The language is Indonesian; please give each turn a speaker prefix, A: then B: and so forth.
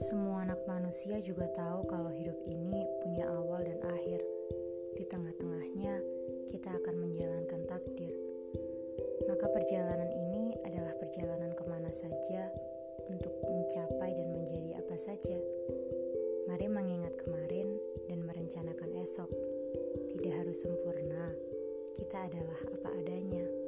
A: Semua anak manusia juga tahu kalau hidup ini punya awal dan akhir. Di tengah-tengahnya, kita akan menjalankan takdir. Maka perjalanan ini adalah perjalanan ke mana saja untuk mencapai dan menjadi apa saja. Mari mengingat kemarin dan merencanakan esok. Tidak harus sempurna, kita adalah apa adanya.